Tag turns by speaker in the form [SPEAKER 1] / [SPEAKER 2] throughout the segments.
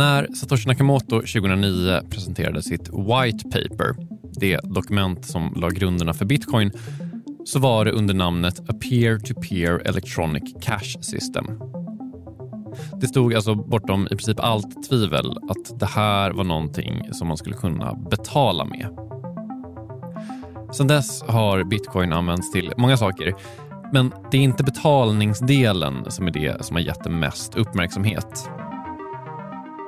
[SPEAKER 1] När Satoshi Nakamoto 2009 presenterade sitt White Paper, det dokument som la grunderna för bitcoin, så var det under namnet A Peer-to-Peer Electronic Cash System. Det stod alltså bortom i princip allt tvivel att det här var någonting som man skulle kunna betala med. Sedan dess har bitcoin använts till många saker men det är inte betalningsdelen som är det som har gett det mest uppmärksamhet.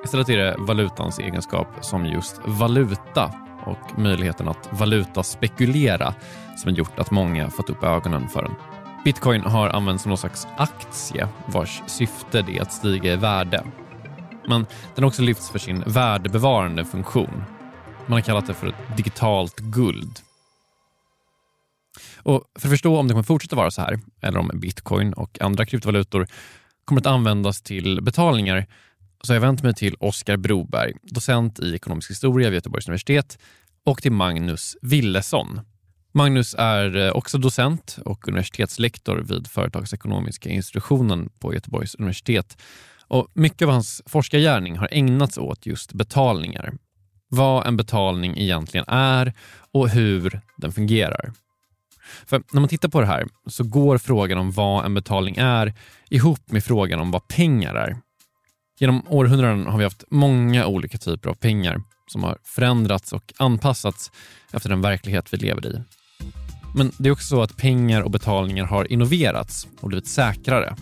[SPEAKER 1] Istället är det valutans egenskap som just valuta och möjligheten att valutaspekulera som har gjort att många fått upp ögonen för den. Bitcoin har använts som någon slags aktie vars syfte är att stiga i värde. Men den har också lyfts för sin värdebevarande funktion. Man har kallat det för ett digitalt guld. Och för att förstå om det kommer fortsätta vara så här, eller om bitcoin och andra kryptovalutor kommer att användas till betalningar, så har jag vänt mig till Oskar Broberg, docent i ekonomisk historia vid Göteborgs universitet och till Magnus Willesson. Magnus är eh, också docent och universitetslektor vid företagsekonomiska institutionen på Göteborgs universitet. Och mycket av hans forskargärning har ägnats åt just betalningar. Vad en betalning egentligen är och hur den fungerar. För när man tittar på det här så går frågan om vad en betalning är ihop med frågan om vad pengar är. Genom århundraden har vi haft många olika typer av pengar som har förändrats och anpassats efter den verklighet vi lever i. Men det är också så att pengar och betalningar har innoverats och blivit säkrare.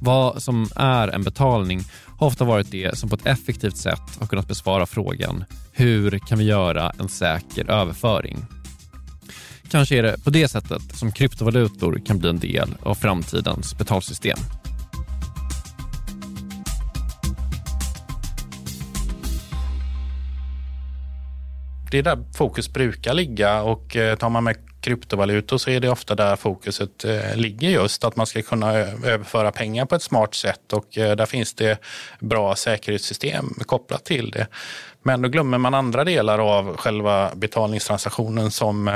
[SPEAKER 1] Vad som är en betalning har ofta varit det som på ett effektivt sätt har kunnat besvara frågan hur kan vi göra en säker överföring? Kanske är det på det sättet som kryptovalutor kan bli en del av framtidens betalsystem.
[SPEAKER 2] Det är där fokus brukar ligga och eh, tar man med kryptovalutor så är det ofta där fokuset eh, ligger just, att man ska kunna överföra pengar på ett smart sätt och eh, där finns det bra säkerhetssystem kopplat till det. Men då glömmer man andra delar av själva betalningstransaktionen som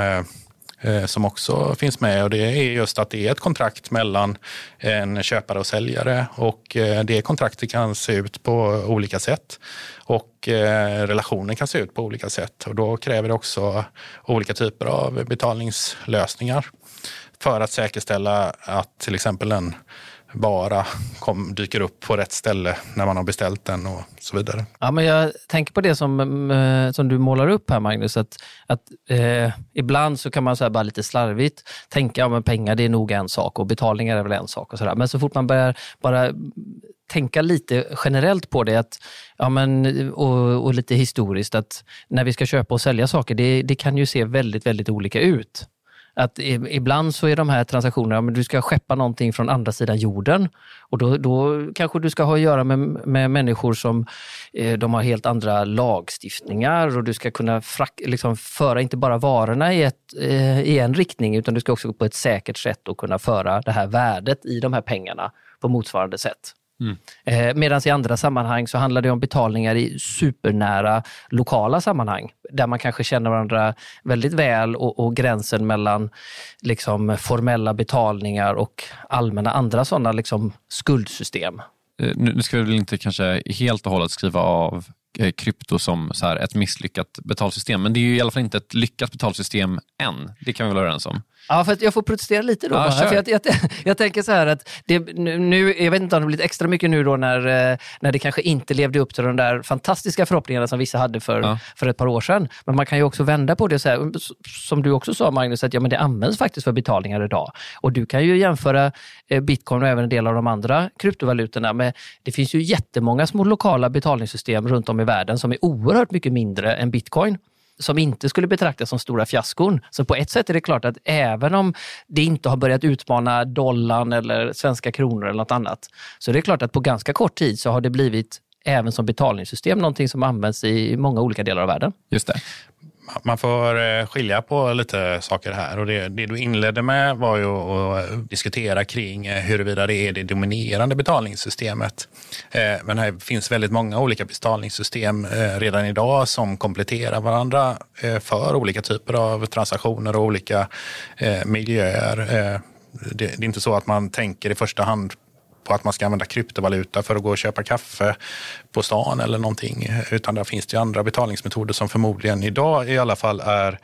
[SPEAKER 2] Eh, som också finns med. Och det är just att det är ett kontrakt mellan en köpare och säljare. Och eh, det kontraktet kan se ut på olika sätt. Och eh, relationen kan se ut på olika sätt. Och då kräver det också olika typer av betalningslösningar för att säkerställa att till exempel en bara kom, dyker upp på rätt ställe när man har beställt den och så vidare.
[SPEAKER 3] Ja, men jag tänker på det som, eh, som du målar upp här Magnus, att, att eh, ibland så kan man så bara lite slarvigt tänka att ja, pengar det är nog en sak och betalningar är väl en sak. och så där. Men så fort man börjar bara tänka lite generellt på det att, ja, men, och, och lite historiskt, att när vi ska köpa och sälja saker, det, det kan ju se väldigt, väldigt olika ut. Att ibland så är de här transaktionerna, men du ska skeppa någonting från andra sidan jorden och då, då kanske du ska ha att göra med, med människor som eh, de har helt andra lagstiftningar och du ska kunna frak, liksom, föra inte bara varorna i, ett, eh, i en riktning utan du ska också på ett säkert sätt och kunna föra det här värdet i de här pengarna på motsvarande sätt. Mm. Eh, Medan i andra sammanhang så handlar det om betalningar i supernära lokala sammanhang där man kanske känner varandra väldigt väl och, och gränsen mellan liksom, formella betalningar och allmänna andra sådana liksom, skuldsystem.
[SPEAKER 1] Eh, nu ska vi väl inte kanske helt och hållet skriva av krypto som så här ett misslyckat betalsystem. Men det är ju i alla fall inte ett lyckat betalsystem än. Det kan vi väl vara överens om?
[SPEAKER 3] Ja, för jag får protestera lite då.
[SPEAKER 1] Ja,
[SPEAKER 3] för jag, jag, jag tänker så här att det, nu, jag vet inte om det har blivit extra mycket nu då när, eh, när det kanske inte levde upp till de där fantastiska förhoppningarna som vissa hade för,
[SPEAKER 1] Ja.
[SPEAKER 3] för ett par år sedan. Men man kan ju också vända på det så här, som du också sa Magnus, att ja, men det används faktiskt för betalningar idag. Och du kan ju jämföra eh, bitcoin och även en del av de andra kryptovalutorna med, det finns ju jättemånga små lokala betalningssystem runt om i världen som är oerhört mycket mindre än bitcoin som inte skulle betraktas som stora fiaskon. Så på ett sätt är det klart att även om det inte har börjat utmana dollarn eller svenska kronor eller något annat, så är det klart att på ganska kort tid så har det blivit även som betalningssystem någonting som används i många olika delar av världen.
[SPEAKER 1] Just det.
[SPEAKER 2] Man får eh, skilja på lite saker här. Och det, det du inledde med var ju att eh, diskutera kring eh, huruvida det är det dominerande betalningssystemet. Men här finns väldigt många olika betalningssystem redan idag som kompletterar varandra för olika typer av transaktioner och olika miljöer. Det är inte så att man tänker i första hand på att man ska använda kryptovaluta för att gå och köpa kaffe på stan eller någonting. Utan där finns det ju andra betalningsmetoder som förmodligen idag i alla fall är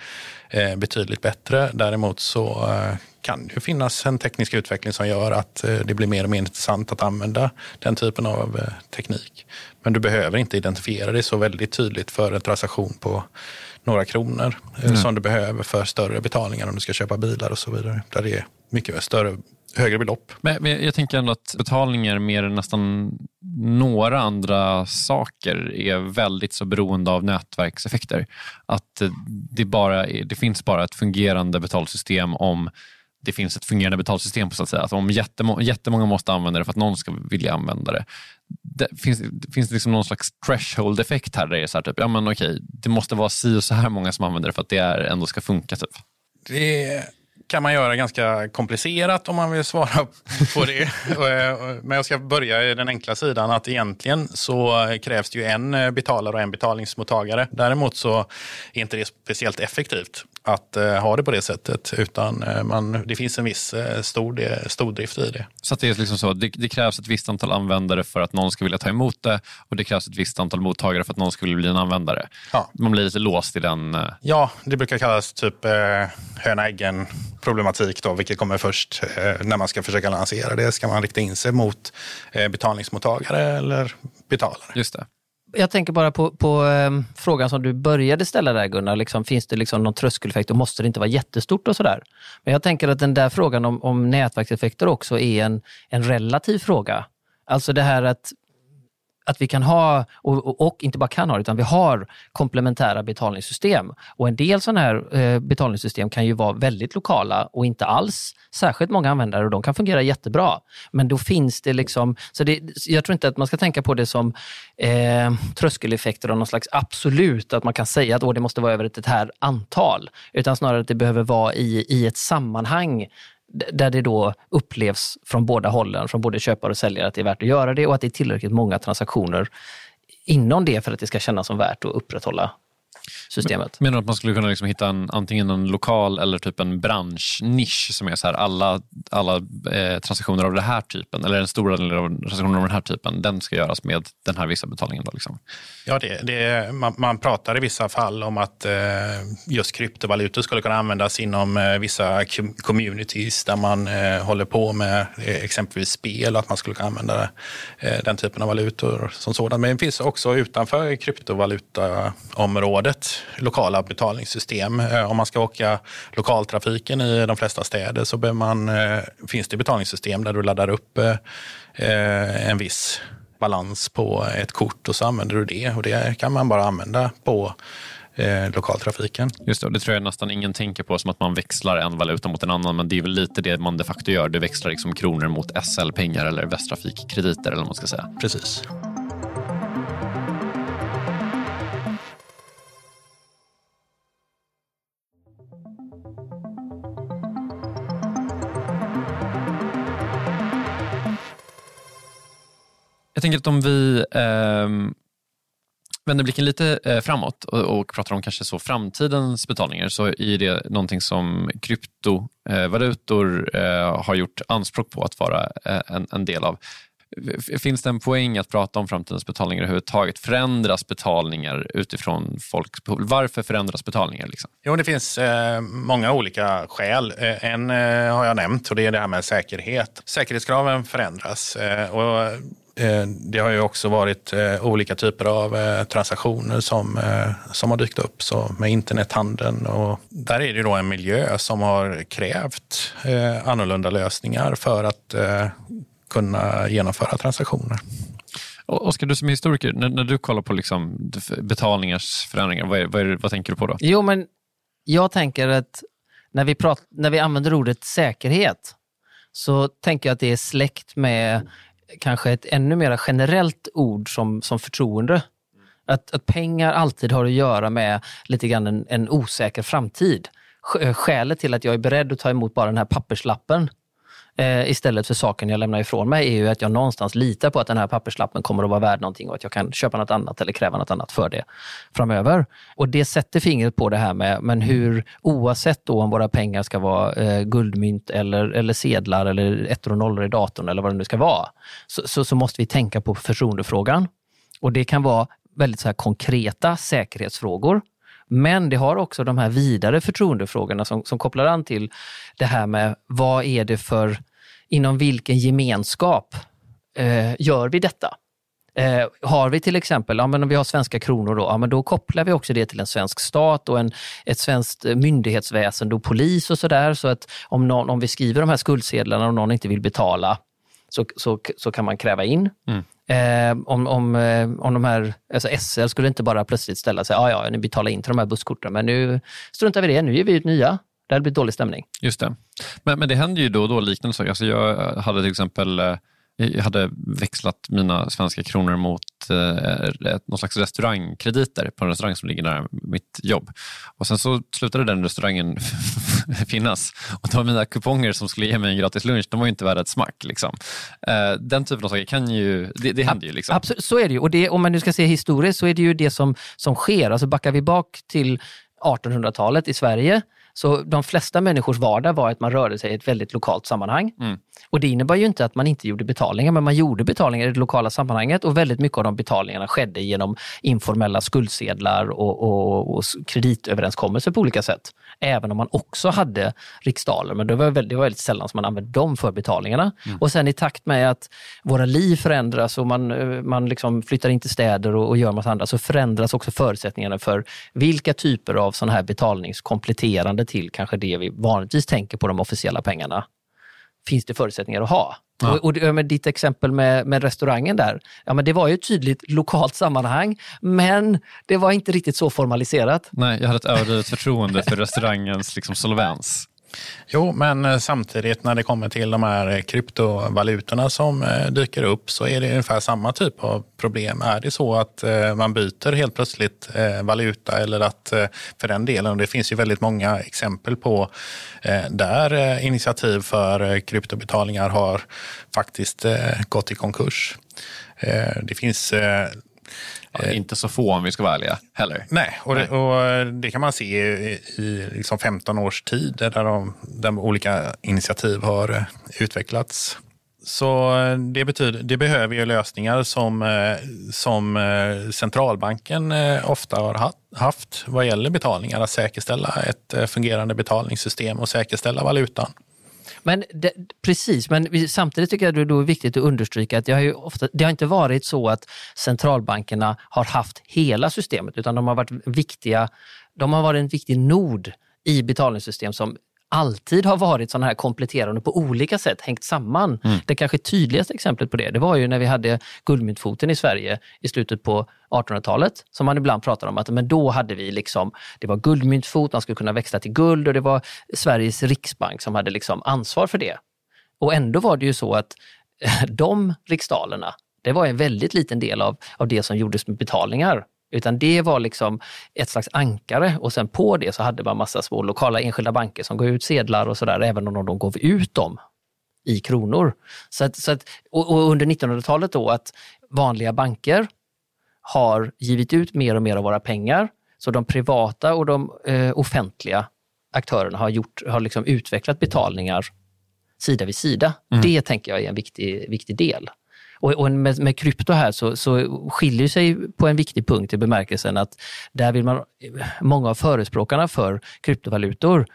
[SPEAKER 2] eh, betydligt bättre. Däremot så eh, kan det finnas en teknisk utveckling som gör att eh, det blir mer och mer intressant att använda den typen av teknik. Men du behöver inte identifiera dig så väldigt tydligt för en transaktion på några kronor eh, som du behöver för större betalningar om du ska köpa bilar och så vidare. Där det är mycket större, högre belopp.
[SPEAKER 1] Men, jag tänker ändå att betalningar mer än nästan några andra saker är väldigt så beroende av nätverkseffekter. Att det, bara det finns bara ett fungerande betalsystem om det finns ett fungerande betalsystem. på så att säga. Att om jättemo- jättemånga måste använda det för att någon ska vilja använda det. Det finns, finns det liksom någon slags threshold-effekt här? Där det är så här, typ, ja, men okej, det måste vara si och så här många som använder det för att det är, ändå ska funka. Typ.
[SPEAKER 2] Det kan man göra ganska komplicerat om man vill svara på det. Men jag ska börja i den enkla sidan att egentligen så krävs det ju en betalare och en betalningsmottagare. Däremot så är inte det speciellt effektivt att eh, ha det på det sättet utan eh, man, det finns en viss eh, stor, stordrift i det.
[SPEAKER 1] Så det, är liksom så, det, det krävs ett visst antal användare för att någon ska vilja ta emot det och det krävs ett visst antal mottagare för att någon ska vilja bli en användare.
[SPEAKER 2] Ja.
[SPEAKER 1] Man blir lite låst i den...
[SPEAKER 2] Ja, det brukar kallas typ eh, höna-äggen problematik då, vilket kommer först eh, när man ska försöka lansera det. Ska man rikta in sig mot eh, betalningsmottagare eller betalare?
[SPEAKER 1] Just det.
[SPEAKER 3] Jag tänker bara på, på eh, frågan som du började ställa där Gunnar. Liksom, finns det liksom någon tröskeleffekt och måste det inte vara jättestort och sådär? Men jag tänker att den där frågan om, om nätverkseffekter också är en, en relativ fråga. Alltså det här att att vi kan ha, och, och, inte bara kan ha, utan vi har komplementära betalningssystem. Och en del sådana här eh, betalningssystem kan ju vara väldigt lokala och inte alls särskilt många användare och de kan fungera jättebra. Men då finns det liksom, så det, jag tror inte att man ska tänka på det som eh, tröskeleffekter av någon slags absolut, att man kan säga att åh, det måste vara över ett, ett här antal, utan snarare att det behöver vara i, i ett sammanhang där det då upplevs från båda hållen, från både köpare och säljare, att det är värt att göra det och att det är tillräckligt många transaktioner inom det för att det ska kännas som värt att upprätthålla systemet.
[SPEAKER 1] Menar du att man skulle kunna liksom hitta en, antingen en lokal eller typ en branschnisch som är så här alla, alla eh, transaktioner av den här typen, eller en stor del av transaktioner av den här typen, den ska göras med den här vissa betalningen. Då, liksom.
[SPEAKER 2] Ja, det, det, man, man pratar i vissa fall om att eh, just kryptovalutor skulle kunna användas inom eh, vissa com- communities där man eh, håller på med eh, exempelvis spel, att man skulle kunna använda eh, den typen av valutor som sådan. Men det finns också utanför kryptovalutaområdet lokala betalningssystem. Eh, om man ska åka lokaltrafiken i de flesta städer så man, eh, finns det betalningssystem där du laddar upp eh, en viss balans på ett kort och så använder du det. Och det kan man bara använda på eh, lokaltrafiken.
[SPEAKER 1] Just det, det tror jag nästan ingen tänker på som att man växlar en valuta mot en annan, men det är väl lite det man de facto gör. Du växlar liksom kronor mot SL-pengar eller Västtrafikkrediter eller vad man ska säga.
[SPEAKER 2] Precis.
[SPEAKER 1] Jag tänker att om vi eh, vänder blicken lite eh, framåt och, och pratar om kanske så framtidens betalningar så är det någonting som kryptovalutor eh, eh, har gjort anspråk på att vara eh, en, en del av. finns det en poäng att prata om framtidens betalningar överhuvudtaget? Förändras betalningar utifrån folks behov? Varför förändras betalningar? Liksom?
[SPEAKER 2] Jo, det finns eh, många olika skäl. Eh, en eh, har jag nämnt och det är det här med säkerhet. Säkerhetskraven förändras. Eh, och det har ju också varit eh, olika typer av transaktioner som, som har dykt upp, så med internethandeln. Och där är det då en miljö som har krävt annorlunda lösningar för att kunna genomföra transaktioner.
[SPEAKER 1] Oskar, du som är historiker, när, när, du kollar på liksom betalningars förändringar, vad, är, vad, är, vad, tänker du på då?
[SPEAKER 3] Jo, men jag tänker att när vi, prat, när vi använder ordet säkerhet så tänker jag att det är släkt med kanske ett ännu mer generellt ord som, som förtroende. Att, att pengar alltid har att göra med lite grann en, en osäker framtid. Eh, skälet till att jag är beredd att ta emot bara den här papperslappen eh, istället för saken jag lämnar ifrån mig är ju att jag någonstans litar på att den här papperslappen kommer att vara värd någonting och att jag kan köpa något annat eller kräva något annat för det framöver. Och det sätter fingret på det här med men hur, oavsett då om våra pengar ska vara eh, guldmynt eller, eller sedlar eller ettor och nollor i datorn eller vad det nu ska vara, så, så, så måste vi tänka på förtroendefrågan. Och det kan vara väldigt så konkreta säkerhetsfrågor men det har också de här vidare förtroendefrågorna som, som kopplar an till det här med vad är det för, inom vilken gemenskap eh, gör vi detta? Eh, har vi till exempel, ja, men om vi har svenska kronor, då, ja, men då kopplar vi också det till en svensk stat och en, ett svenskt myndighetsväsende och polis och sådär. Så att om, någon, om vi skriver de här skuldsedlarna och någon inte vill betala så, så, så kan man kräva in. Mm. Eh, om, om, eh, om de här, alltså SL skulle inte bara plötsligt ställa sig, ja ja, ni betalar in till de här busskorten, men nu struntar vi i det, nu ger vi ut nya. Det hade blivit dålig stämning.
[SPEAKER 1] Just det. Men, men det händer ju då och då liknande saker. Alltså jag hade till exempel eh, jag hade växlat mina svenska kronor mot eh, någon slags restaurangkrediter på en restaurang som ligger nära mitt jobb. Och Sen så slutade den restaurangen finnas. Och de mina kuponger som skulle ge mig en gratis lunch, de var ju inte värda ett smack. Liksom. Eh, den typen av saker kan ju, det, det händer ju. Liksom.
[SPEAKER 3] Absolut, så är det ju. Och det, om man nu ska se historiskt så är det ju det som, som sker. Alltså backar vi bak till 1800-talet i Sverige så de flesta människors vardag var att man rörde sig i ett väldigt lokalt sammanhang. Mm. Och Det innebar ju inte att man inte gjorde betalningar, men man gjorde betalningar i det lokala sammanhanget och väldigt mycket av de betalningarna skedde genom informella skuldsedlar och, och, och kreditöverenskommelser på olika sätt. Även om man också hade riksdaler, men det var väldigt, det var väldigt sällan som man använde dem för betalningarna. Mm. Och sen i takt med att våra liv förändras och man, man liksom flyttar in till städer och, och gör massa andra, så förändras också förutsättningarna för vilka typer av sådana här betalningskompletterande till kanske det vi vanligtvis tänker på de officiella pengarna finns det förutsättningar att ha. Ja. Och, och med ditt exempel med, med restaurangen där, ja, men det var ju ett tydligt lokalt sammanhang, men det var inte riktigt så formaliserat.
[SPEAKER 1] Nej, jag hade ett överdrivet förtroende för restaurangens liksom, solvens.
[SPEAKER 2] Jo, men eh, samtidigt när det kommer till de här kryptovalutorna som eh, dyker upp så är det ungefär samma typ av problem. Är det så att eh, man byter helt plötsligt valuta eller att för den delen, och det finns ju väldigt många exempel på där initiativ för kryptobetalningar har faktiskt gått i konkurs. Det finns
[SPEAKER 1] Ja, inte så få om vi ska vara ärliga heller.
[SPEAKER 2] Nej, och det, och det kan man se i, i liksom 15 års tid där de, där olika initiativ har eh, utvecklats. Så eh, det, betyder, det behöver ju lösningar som, eh, som centralbanken ofta har haft vad gäller betalningar, att säkerställa ett fungerande betalningssystem och säkerställa valutan.
[SPEAKER 3] Men det, precis, men samtidigt tycker jag det är viktigt att understryka att det har, ofta, det har inte varit så att centralbankerna har haft hela systemet, utan de har varit viktiga, de har varit en viktig nod i betalningssystem som alltid har varit sådana här kompletterande på olika sätt, hängt samman. Mm. Det kanske tydligaste exemplet på det, det var ju när vi hade guldmyntfoten i Sverige i slutet på 1800-talet, som man ibland pratar om att men då hade vi liksom, det var guldmyntfot, man skulle kunna växla till guld och det var Sveriges riksbank som hade liksom ansvar för det. Och ändå var det ju så att de riksdalerna, det var en väldigt liten del av, av det som gjordes med betalningar. Utan det var liksom ett slags ankare och sen på det så hade man massa små lokala enskilda banker som gav ut sedlar och sådär, även om de gav ut dem i kronor. Så att, så att, och, och under 1900-talet då att vanliga banker har givit ut mer och mer av våra pengar. Så de privata och de eh, offentliga aktörerna har, gjort, har liksom utvecklat betalningar sida vid sida. Mm. Det tänker jag är en viktig, viktig del. Och, och med, med krypto här så, så skiljer sig på en viktig punkt i bemärkelsen att där vill man, många av förespråkarna för kryptovalutor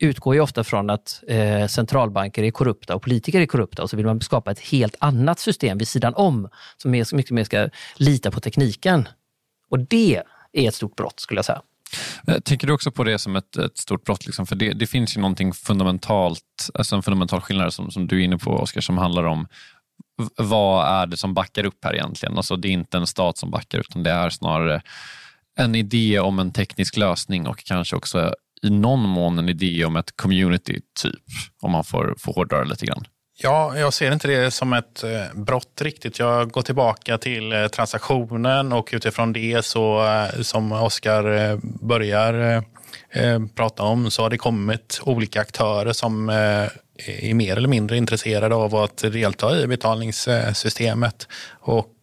[SPEAKER 3] utgår ju ofta från att eh, centralbanker är korrupta och politiker är korrupta och så vill man skapa ett helt annat system vid sidan om som är, mycket mer ska lita på tekniken. Och det är ett stort brott skulle jag säga.
[SPEAKER 1] Eh, tänker du också på det som ett, ett stort brott? Liksom? För det, det, finns ju någonting fundamentalt, alltså en fundamental skillnad som, som du är inne på Oskar, som handlar om vad är det som backar upp här egentligen? Alltså det är inte en stat som backar utan det är snarare en idé om en teknisk lösning och kanske också i någon mån en idé om ett community, typ, om man får, får hårdra lite grann.
[SPEAKER 2] Ja, jag ser inte det som ett eh, brott riktigt. Jag går tillbaka till eh, transaktionen och utifrån det så, eh, som Oskar börjar prata om, så har det kommit olika aktörer som är mer eller mindre intresserade av att delta i betalningssystemet. Och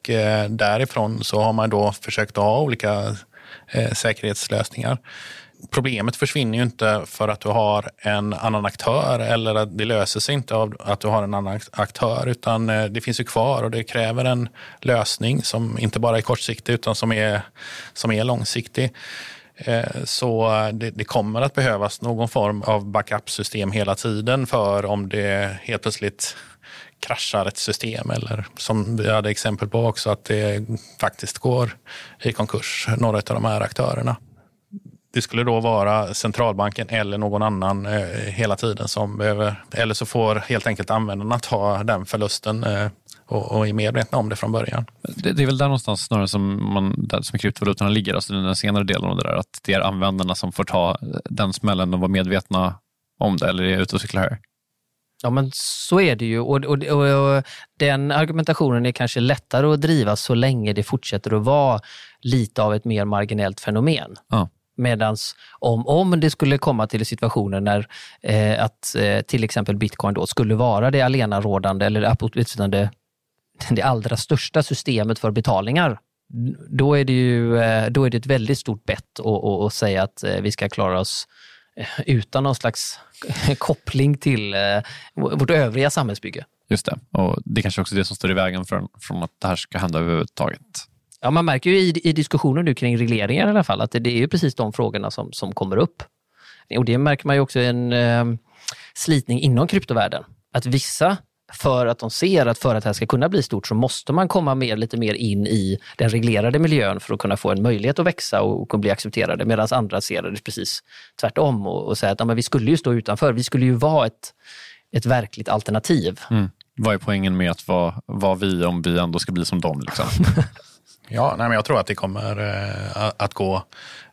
[SPEAKER 2] därifrån så har man då försökt ha olika säkerhetslösningar problemet försvinner ju inte för att du har en annan aktör eller att det löser sig inte av att du har en annan aktör utan eh, det finns ju kvar och det kräver en lösning som inte bara är kortsiktig utan som är, som är långsiktig. Eh, så eh, det, det, kommer att behövas någon form av backup-system hela tiden för om det helt plötsligt kraschar ett system eller som vi hade exempel på också att det faktiskt går i konkurs, några av de här aktörerna. Det skulle då vara centralbanken eller någon annan eh, hela tiden som behöver, eller så får helt enkelt användarna ta den förlusten eh, och, och är medvetna om det från början.
[SPEAKER 1] Det, det, är väl där någonstans snarare som, man, där som kryptovalutorna ligger, alltså den senare delen av det där, att det är användarna som får ta den smällen och vara medvetna om det, eller är jag ute och cyklar här?
[SPEAKER 3] Ja, men så är det ju. Och, och, och, och, Den argumentationen är kanske lättare att driva så länge det fortsätter att vara lite av ett mer marginellt fenomen. Ja. Medans om, om det skulle komma till situationer när eh, att eh, till exempel bitcoin då skulle vara det allenarådande eller det, det allra största systemet för betalningar, då är det ju eh, då är det ett väldigt stort bett att säga att eh, vi ska klara oss eh, utan någon slags koppling till vårt övriga samhällsbygge.
[SPEAKER 1] Just det, och det är kanske också är det som står i vägen från, från att det här ska hända överhuvudtaget.
[SPEAKER 3] Ja, man märker ju i, i diskussionen nu kring regleringar i alla fall att det, det är ju precis de frågorna som, som kommer upp. Och det märker man ju också i en eh, slitning inom kryptovärlden. Att vissa, för att de ser att för att det här ska kunna bli stort så måste man komma mer, lite mer in i den reglerade miljön för att kunna få en möjlighet att växa och, och bli accepterade. Medan andra ser det precis tvärtom och, och säger att ja, men vi skulle ju stå utanför. Vi skulle ju vara ett, ett verkligt alternativ. Mm.
[SPEAKER 1] Vad är poängen med att vara, vara vi om vi ändå ska bli som dem? Liksom?
[SPEAKER 2] Ja, nej, men jag tror att det kommer eh, att gå,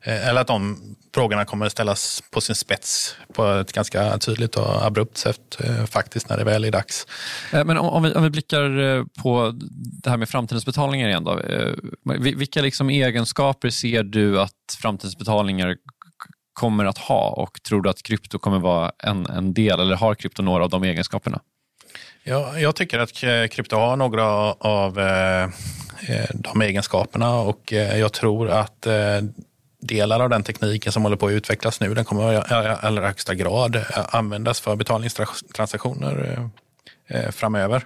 [SPEAKER 2] eh, eller att de frågorna kommer ställas på sin spets på ett ganska tydligt och abrupt sätt eh, faktiskt när det väl är dags.
[SPEAKER 1] Eh, men om, om, vi, om vi blickar eh, på det här med framtidens betalningar igen då. Eh, vilka liksom egenskaper ser du att framtidens betalningar kommer att ha och tror du att krypto kommer vara en, en del eller har krypto några av de egenskaperna?
[SPEAKER 2] Ja, jag tycker att krypto har några av Eh, de egenskaperna och eh, jag tror att eh, delar av den tekniken som håller på att utvecklas nu, den kommer i allra högsta grad användas för betalningstransaktioner framöver.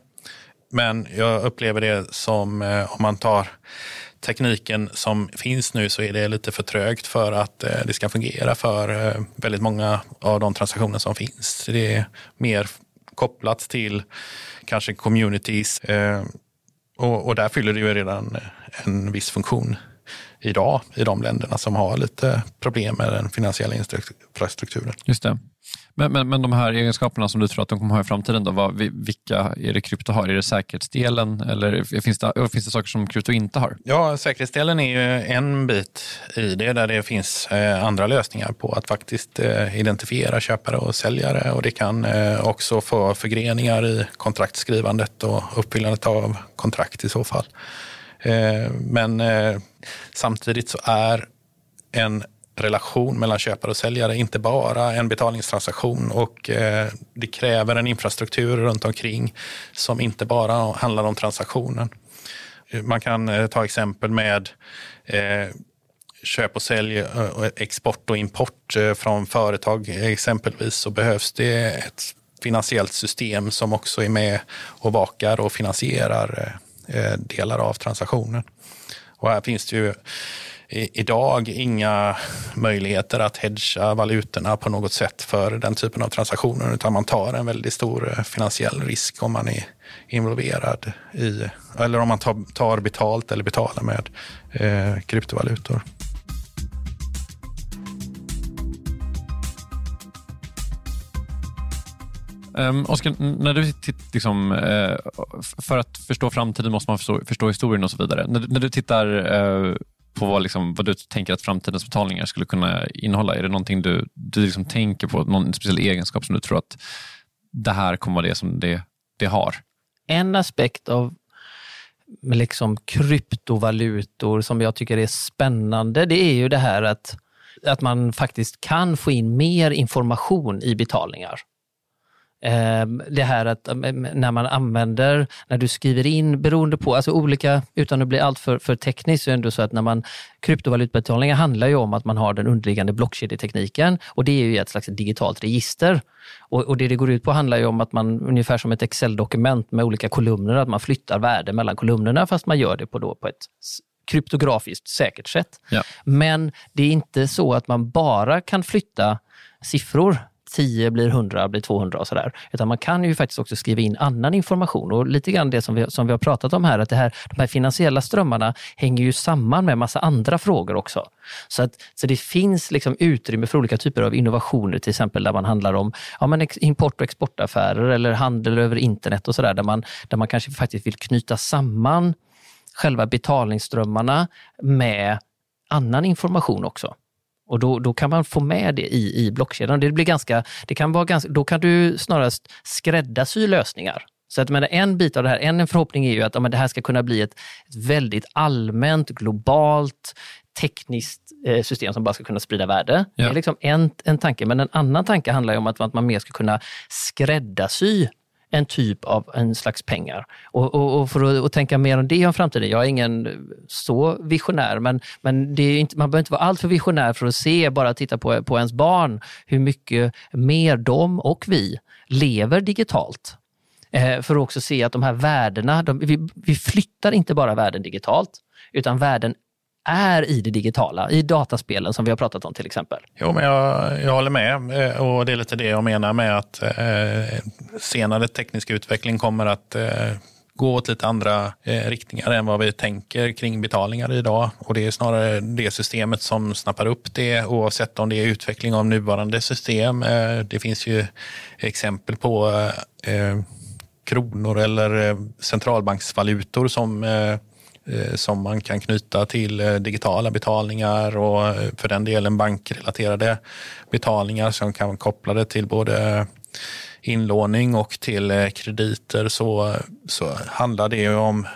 [SPEAKER 2] Men jag upplever det som, om man tar tekniken som finns nu så är det lite för trögt för att det ska fungera för väldigt många av de transaktioner som finns. Det är mer kopplat till kanske communities och, och där fyller det ju redan en viss funktion idag i de länderna som har lite problem med den finansiella infrastrukturen.
[SPEAKER 1] Just det. Men, men, men de här egenskaperna som du tror att de kommer ha i framtiden, då, vad, vilka är det krypto har? Är det säkerhetsdelen eller finns det, finns det saker som krypto inte har?
[SPEAKER 2] Ja, säkerhetsdelen är ju en bit i det där det finns eh, andra lösningar på att faktiskt eh, identifiera köpare och säljare och det kan eh, också få förgreningar i kontraktskrivandet och uppfyllandet av kontrakt i så fall. Men samtidigt så är en relation mellan köpare och säljare, inte bara en betalningstransaktion och eh, det kräver en infrastruktur runt omkring som inte bara handlar om transaktionen. Man kan eh, ta exempel med eh, köp och sälj, eh, export och import eh, från företag exempelvis så behövs det ett finansiellt system som också är med och vakar och finansierar eh, delar av transaktionen. Och här finns det ju idag inga möjligheter att hedga valutorna på något sätt för den typen av transaktioner utan man tar en väldigt stor eh, finansiell risk om man är involverad i, eller om man tar, tar betalt eller betalar med eh, kryptovalutor.
[SPEAKER 1] Um, Oskar, när du liksom, uh, för att förstå framtiden måste man förstå, förstå historien och så vidare. När, när du tittar uh, på vad, liksom, vad, du tänker att framtidens betalningar skulle kunna innehålla, är det någonting du, du liksom tänker på, någon speciell egenskap som du tror att det här kommer vara det som det, det har?
[SPEAKER 3] En aspekt av liksom kryptovalutor som jag tycker är spännande, det är ju det här att, att man faktiskt kan få in mer information i betalningar. Ehm, det här att ehm, när man använder, när du skriver in, beroende på, alltså olika, utan att bli alltför för tekniskt, så är det ändå så att när man, kryptovalutbetalningar handlar ju om att man har den underliggande blockkedjetekniken och det är ju ett slags digitalt register. Och, och, det det går ut på handlar ju om att man, ungefär som ett Excel-dokument med olika kolumner, att man flyttar värde mellan kolumnerna fast man gör det på, då, på ett kryptografiskt säkert sätt. Ja. Men det är inte så att man bara kan flytta siffror 10 blir 100, blir 200 och sådär. Utan man kan ju faktiskt också skriva in annan information och lite grann det som vi, som vi har pratat om här, att det här, de här finansiella strömmarna hänger ju samman med massa andra frågor också. Så, att, så det finns liksom utrymme för olika typer av innovationer, till exempel där man handlar om ja, men import och exportaffärer eller handel över internet och sådär, där man, där man kanske faktiskt vill knyta samman själva betalningsströmmarna med annan information också. Och då, då kan man få med det i, i blockkedjan. Det blir ganska, det kan vara ganska, då kan du snarast skräddarsy lösningar. Så att, men en bit av det här, en förhoppning är ju att ja, det här ska kunna bli ett, ett väldigt allmänt, globalt, tekniskt eh, system som bara ska kunna sprida värde. Ja. Det är liksom en, en tanke. Men en annan tanke handlar om att, att man mer ska kunna skräddarsy en typ av en slags pengar. Och, och, och för att och tänka mer om det om framtiden, jag är ingen så visionär, men, men det är inte, man behöver inte vara alltför visionär för att se, bara titta på, på ens barn, hur mycket mer de och vi lever digitalt. Eh, för att också se att de här värdena, de, vi, vi flyttar inte bara värden digitalt, utan värden är i det digitala, i dataspelen som vi har pratat om till exempel.
[SPEAKER 2] Jo, men jag, jag håller med eh, och det är lite det jag menar med att eh, senare teknisk utveckling kommer att eh, gå åt lite andra eh, riktningar än vad vi tänker kring betalningar idag. Och det är snarare det systemet som snappar upp det oavsett om det är utveckling av nuvarande system. Eh, det finns ju exempel på eh, eh kronor eller eh, centralbanksvalutor som Eh, Eh, som man kan knyta till eh, digitala betalningar och eh, för den delen bankrelaterade betalningar som kan koppla det till både inlåning och till krediter så, så handlar det om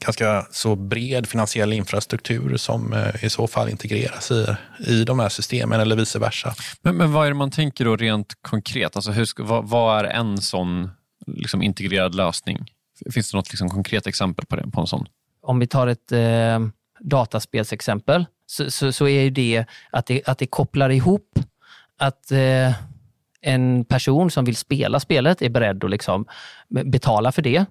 [SPEAKER 2] ganska så bred finansiell infrastruktur som i så fall integreras i, i de här systemen eller vice versa.
[SPEAKER 1] Men, men vad är det man tänker då rent konkret? Alltså hur, vad, vad är en sån liksom integrerad lösning? Finns det något liksom konkret exempel på, det, på en sån?
[SPEAKER 3] Om vi tar ett eh, dataspelsexempel, så, så, så, är det att, det att det kopplar ihop att eh, en person som vill spela spelet är beredd att liksom betala för det.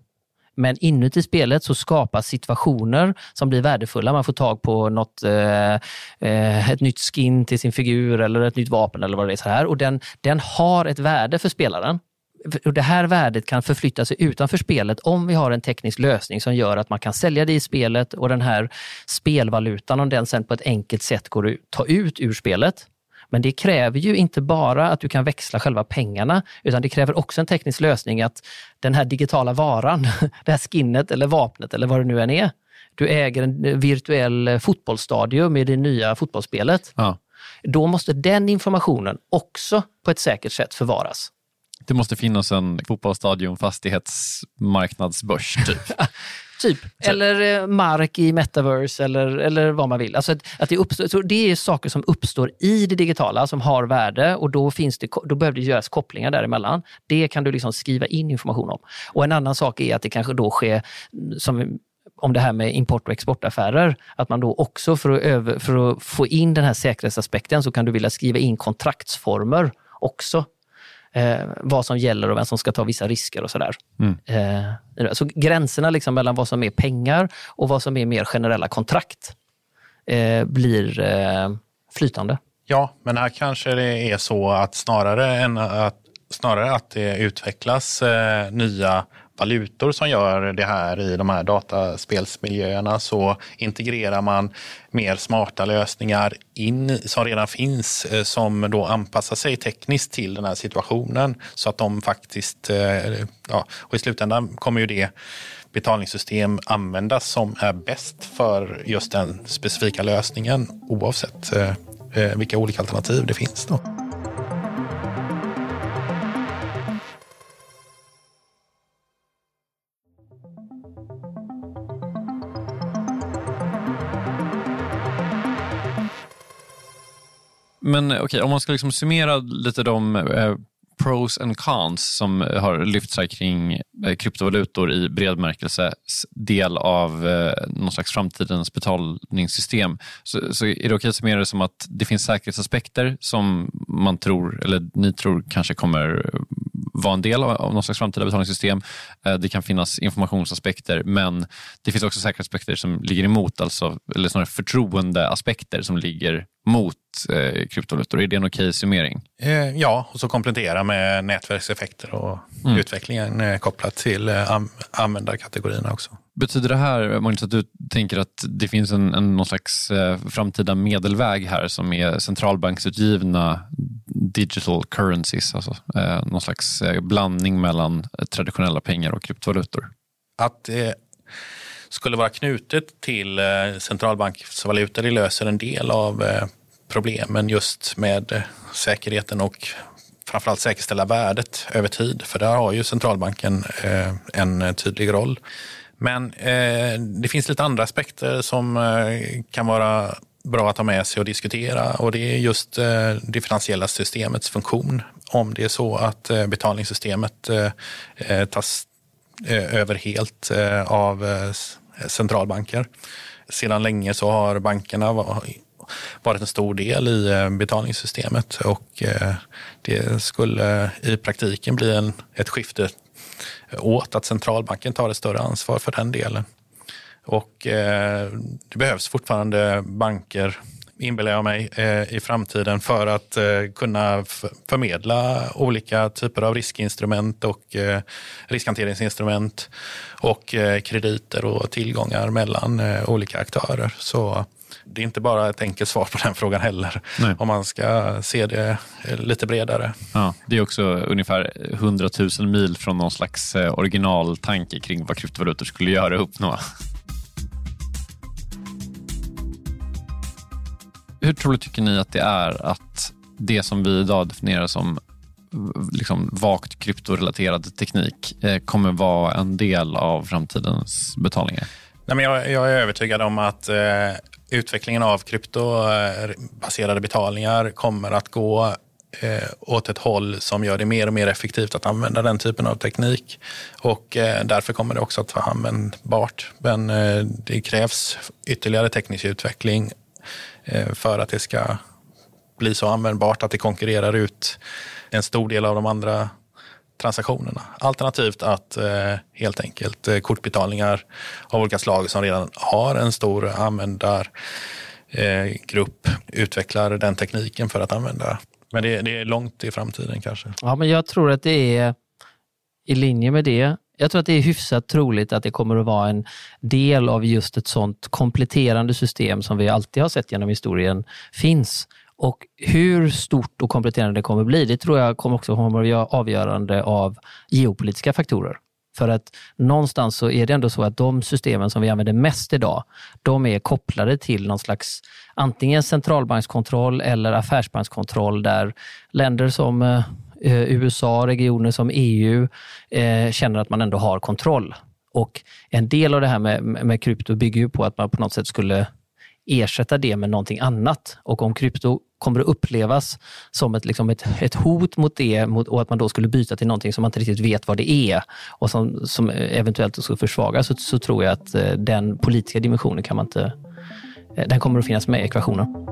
[SPEAKER 3] Men inuti spelet så skapas situationer som blir värdefulla. Man får tag på något, eh, eh ett nytt skin till sin figur eller ett nytt vapen eller vad det är. Så här. Och den, den har ett värde för spelaren det här värdet kan förflytta sig utanför spelet om vi har en teknisk lösning som gör att man kan sälja det i spelet och den här spelvalutan, om den sen på ett enkelt sätt går att ta ut ur spelet. Men det kräver ju inte bara att du kan växla själva pengarna, utan det kräver också en teknisk lösning att den här digitala varan, det här skinnet eller vapnet eller vad det nu än är, du äger en virtuell fotbollsstadion med det nya fotbollsspelet. Ja. Då måste den informationen också på ett säkert sätt förvaras.
[SPEAKER 1] Det måste finnas en fotbollsstadion fastighetsmarknadsbörs typ.
[SPEAKER 3] Typ. Eller eh, mark i metaverse eller, eller vad man vill. Alltså att, att det, uppstår, så det är saker som uppstår i det digitala som har värde och då, finns det, då behöver det göras kopplingar däremellan. Det kan du liksom skriva in information om. Och En annan sak är att det kanske då sker, som om det här med import och exportaffärer, att man då också för att, över, för att få in den här säkerhetsaspekten så kan du vilja skriva in kontraktsformer också eh, vad som gäller och vem som ska ta vissa risker och sådär.
[SPEAKER 1] Mm.
[SPEAKER 3] Eh, så gränserna liksom mellan vad som är pengar och vad som är mer generella kontrakt eh, blir eh, flytande.
[SPEAKER 2] Ja, men här kanske det är så att snarare än att, snarare att det utvecklas eh, nya valutor som gör det här i de här dataspelsmiljöerna så integrerar man mer smarta lösningar in som redan finns eh, som då anpassar sig tekniskt till den här situationen så att de faktiskt, eh, ja, och i slutändan kommer ju det betalningssystem användas som är bäst för just den specifika lösningen oavsett eh, vilka olika alternativ det finns. Då.
[SPEAKER 1] Men eh, okej, okay, om man ska liksom summera lite de eh, pros and cons som har lyfts här kring eh, kryptovalutor i bred bemärkelse del av eh, någon slags framtidens betalningssystem så, så är det okej okay att summera det som att det finns säkerhetsaspekter som man tror, eller ni tror kanske kommer eh, vara en del av någon slags framtida betalningssystem. Eh, det kan finnas informationsaspekter men det finns också säkerhetsaspekter som ligger emot, alltså, eller snarare förtroendeaspekter som ligger mot eh, kryptovalutor. Är det en okej summering?
[SPEAKER 2] Eh, ja, och så komplettera med nätverkseffekter och mm. utvecklingen eh, kopplat till eh, användarkategorierna också.
[SPEAKER 1] Betyder det här, Magnus, att du tänker att det finns en, en någon slags eh, framtida medelväg här som är centralbanksutgivna digital currencies, alltså eh, någon slags eh, blandning mellan traditionella pengar och kryptovalutor?
[SPEAKER 2] Att det skulle vara knutet till eh, centralbanksvalutor, det löser en del av eh, problemen just med eh, säkerheten och framförallt säkerställa värdet över tid. För där har ju centralbanken en tydlig roll. Men det finns lite andra aspekter som kan vara bra att ha med sig och diskutera och det är just det finansiella systemets funktion. Om det är så att betalningssystemet tas över helt av Eh, centralbanker. Sedan länge så har bankerna varit en stor del i eh, betalningssystemet och eh, det skulle i praktiken bli en, ett skifte åt att centralbanken tar ett större ansvar för den delen. Och det behövs fortfarande banker, inbillar jag mig, eh, i framtiden för att eh, kunna förmedla olika typer av riskinstrument och eh, riskhanteringsinstrument och krediter och tillgångar mellan olika aktörer. Så det är inte bara ett enkelt svar på den frågan heller, Nej. om man ska se det lite bredare.
[SPEAKER 1] Ja, det är också ungefär 100 000 mil från någon slags originaltanke kring vad kryptovalutor skulle göra och uppnå. Hur troligt tycker ni att det är att det som vi idag definierar som liksom vagt kryptorelaterad teknik eh, kommer vara en del av framtidens betalningar?
[SPEAKER 2] Nej, men jag, jag är övertygad om att eh, utvecklingen av kryptobaserade eh, betalningar kommer att gå eh, åt ett håll som gör det mer och mer effektivt att använda den typen av teknik. Och eh, därför kommer det också att vara användbart. Men eh, det krävs ytterligare teknisk utveckling Eh, för att det ska bli så användbart att det konkurrerar ut en stor del av de andra transaktionerna. Alternativt att eh, helt enkelt eh, kortbetalningar av olika slag som redan har en stor användargrupp eh, utvecklar den tekniken för att använda. Men det, det är långt i framtiden kanske.
[SPEAKER 3] Ja, men jag tror att det är i linje med det. Jag tror att det är hyfsat troligt att det kommer att vara en del av just ett sånt kompletterande system som vi alltid har sett genom historien finns. Och hur stort och kompletterande det kommer att bli, det tror jag kommer också kommer att vara avgörande av geopolitiska faktorer. För att någonstans så är det ändå så att de systemen som vi använder mest idag, de är kopplade till någon slags antingen centralbankskontroll eller affärsbankskontroll där länder som eh, Eh, USA, regioner som EU eh, känner att man ändå har kontroll. Och en del av det här med, med krypto bygger ju på att man på något sätt skulle ersätta det med någonting annat. Och om krypto kommer att upplevas som ett, liksom ett, ett hot mot det mot, och att man då skulle byta till någonting som man inte riktigt vet vad det är och som, som eventuellt skulle försvagas, så, så tror jag att eh, den politiska dimensionen kan man inte, eh, den kommer att finnas med i ekvationen.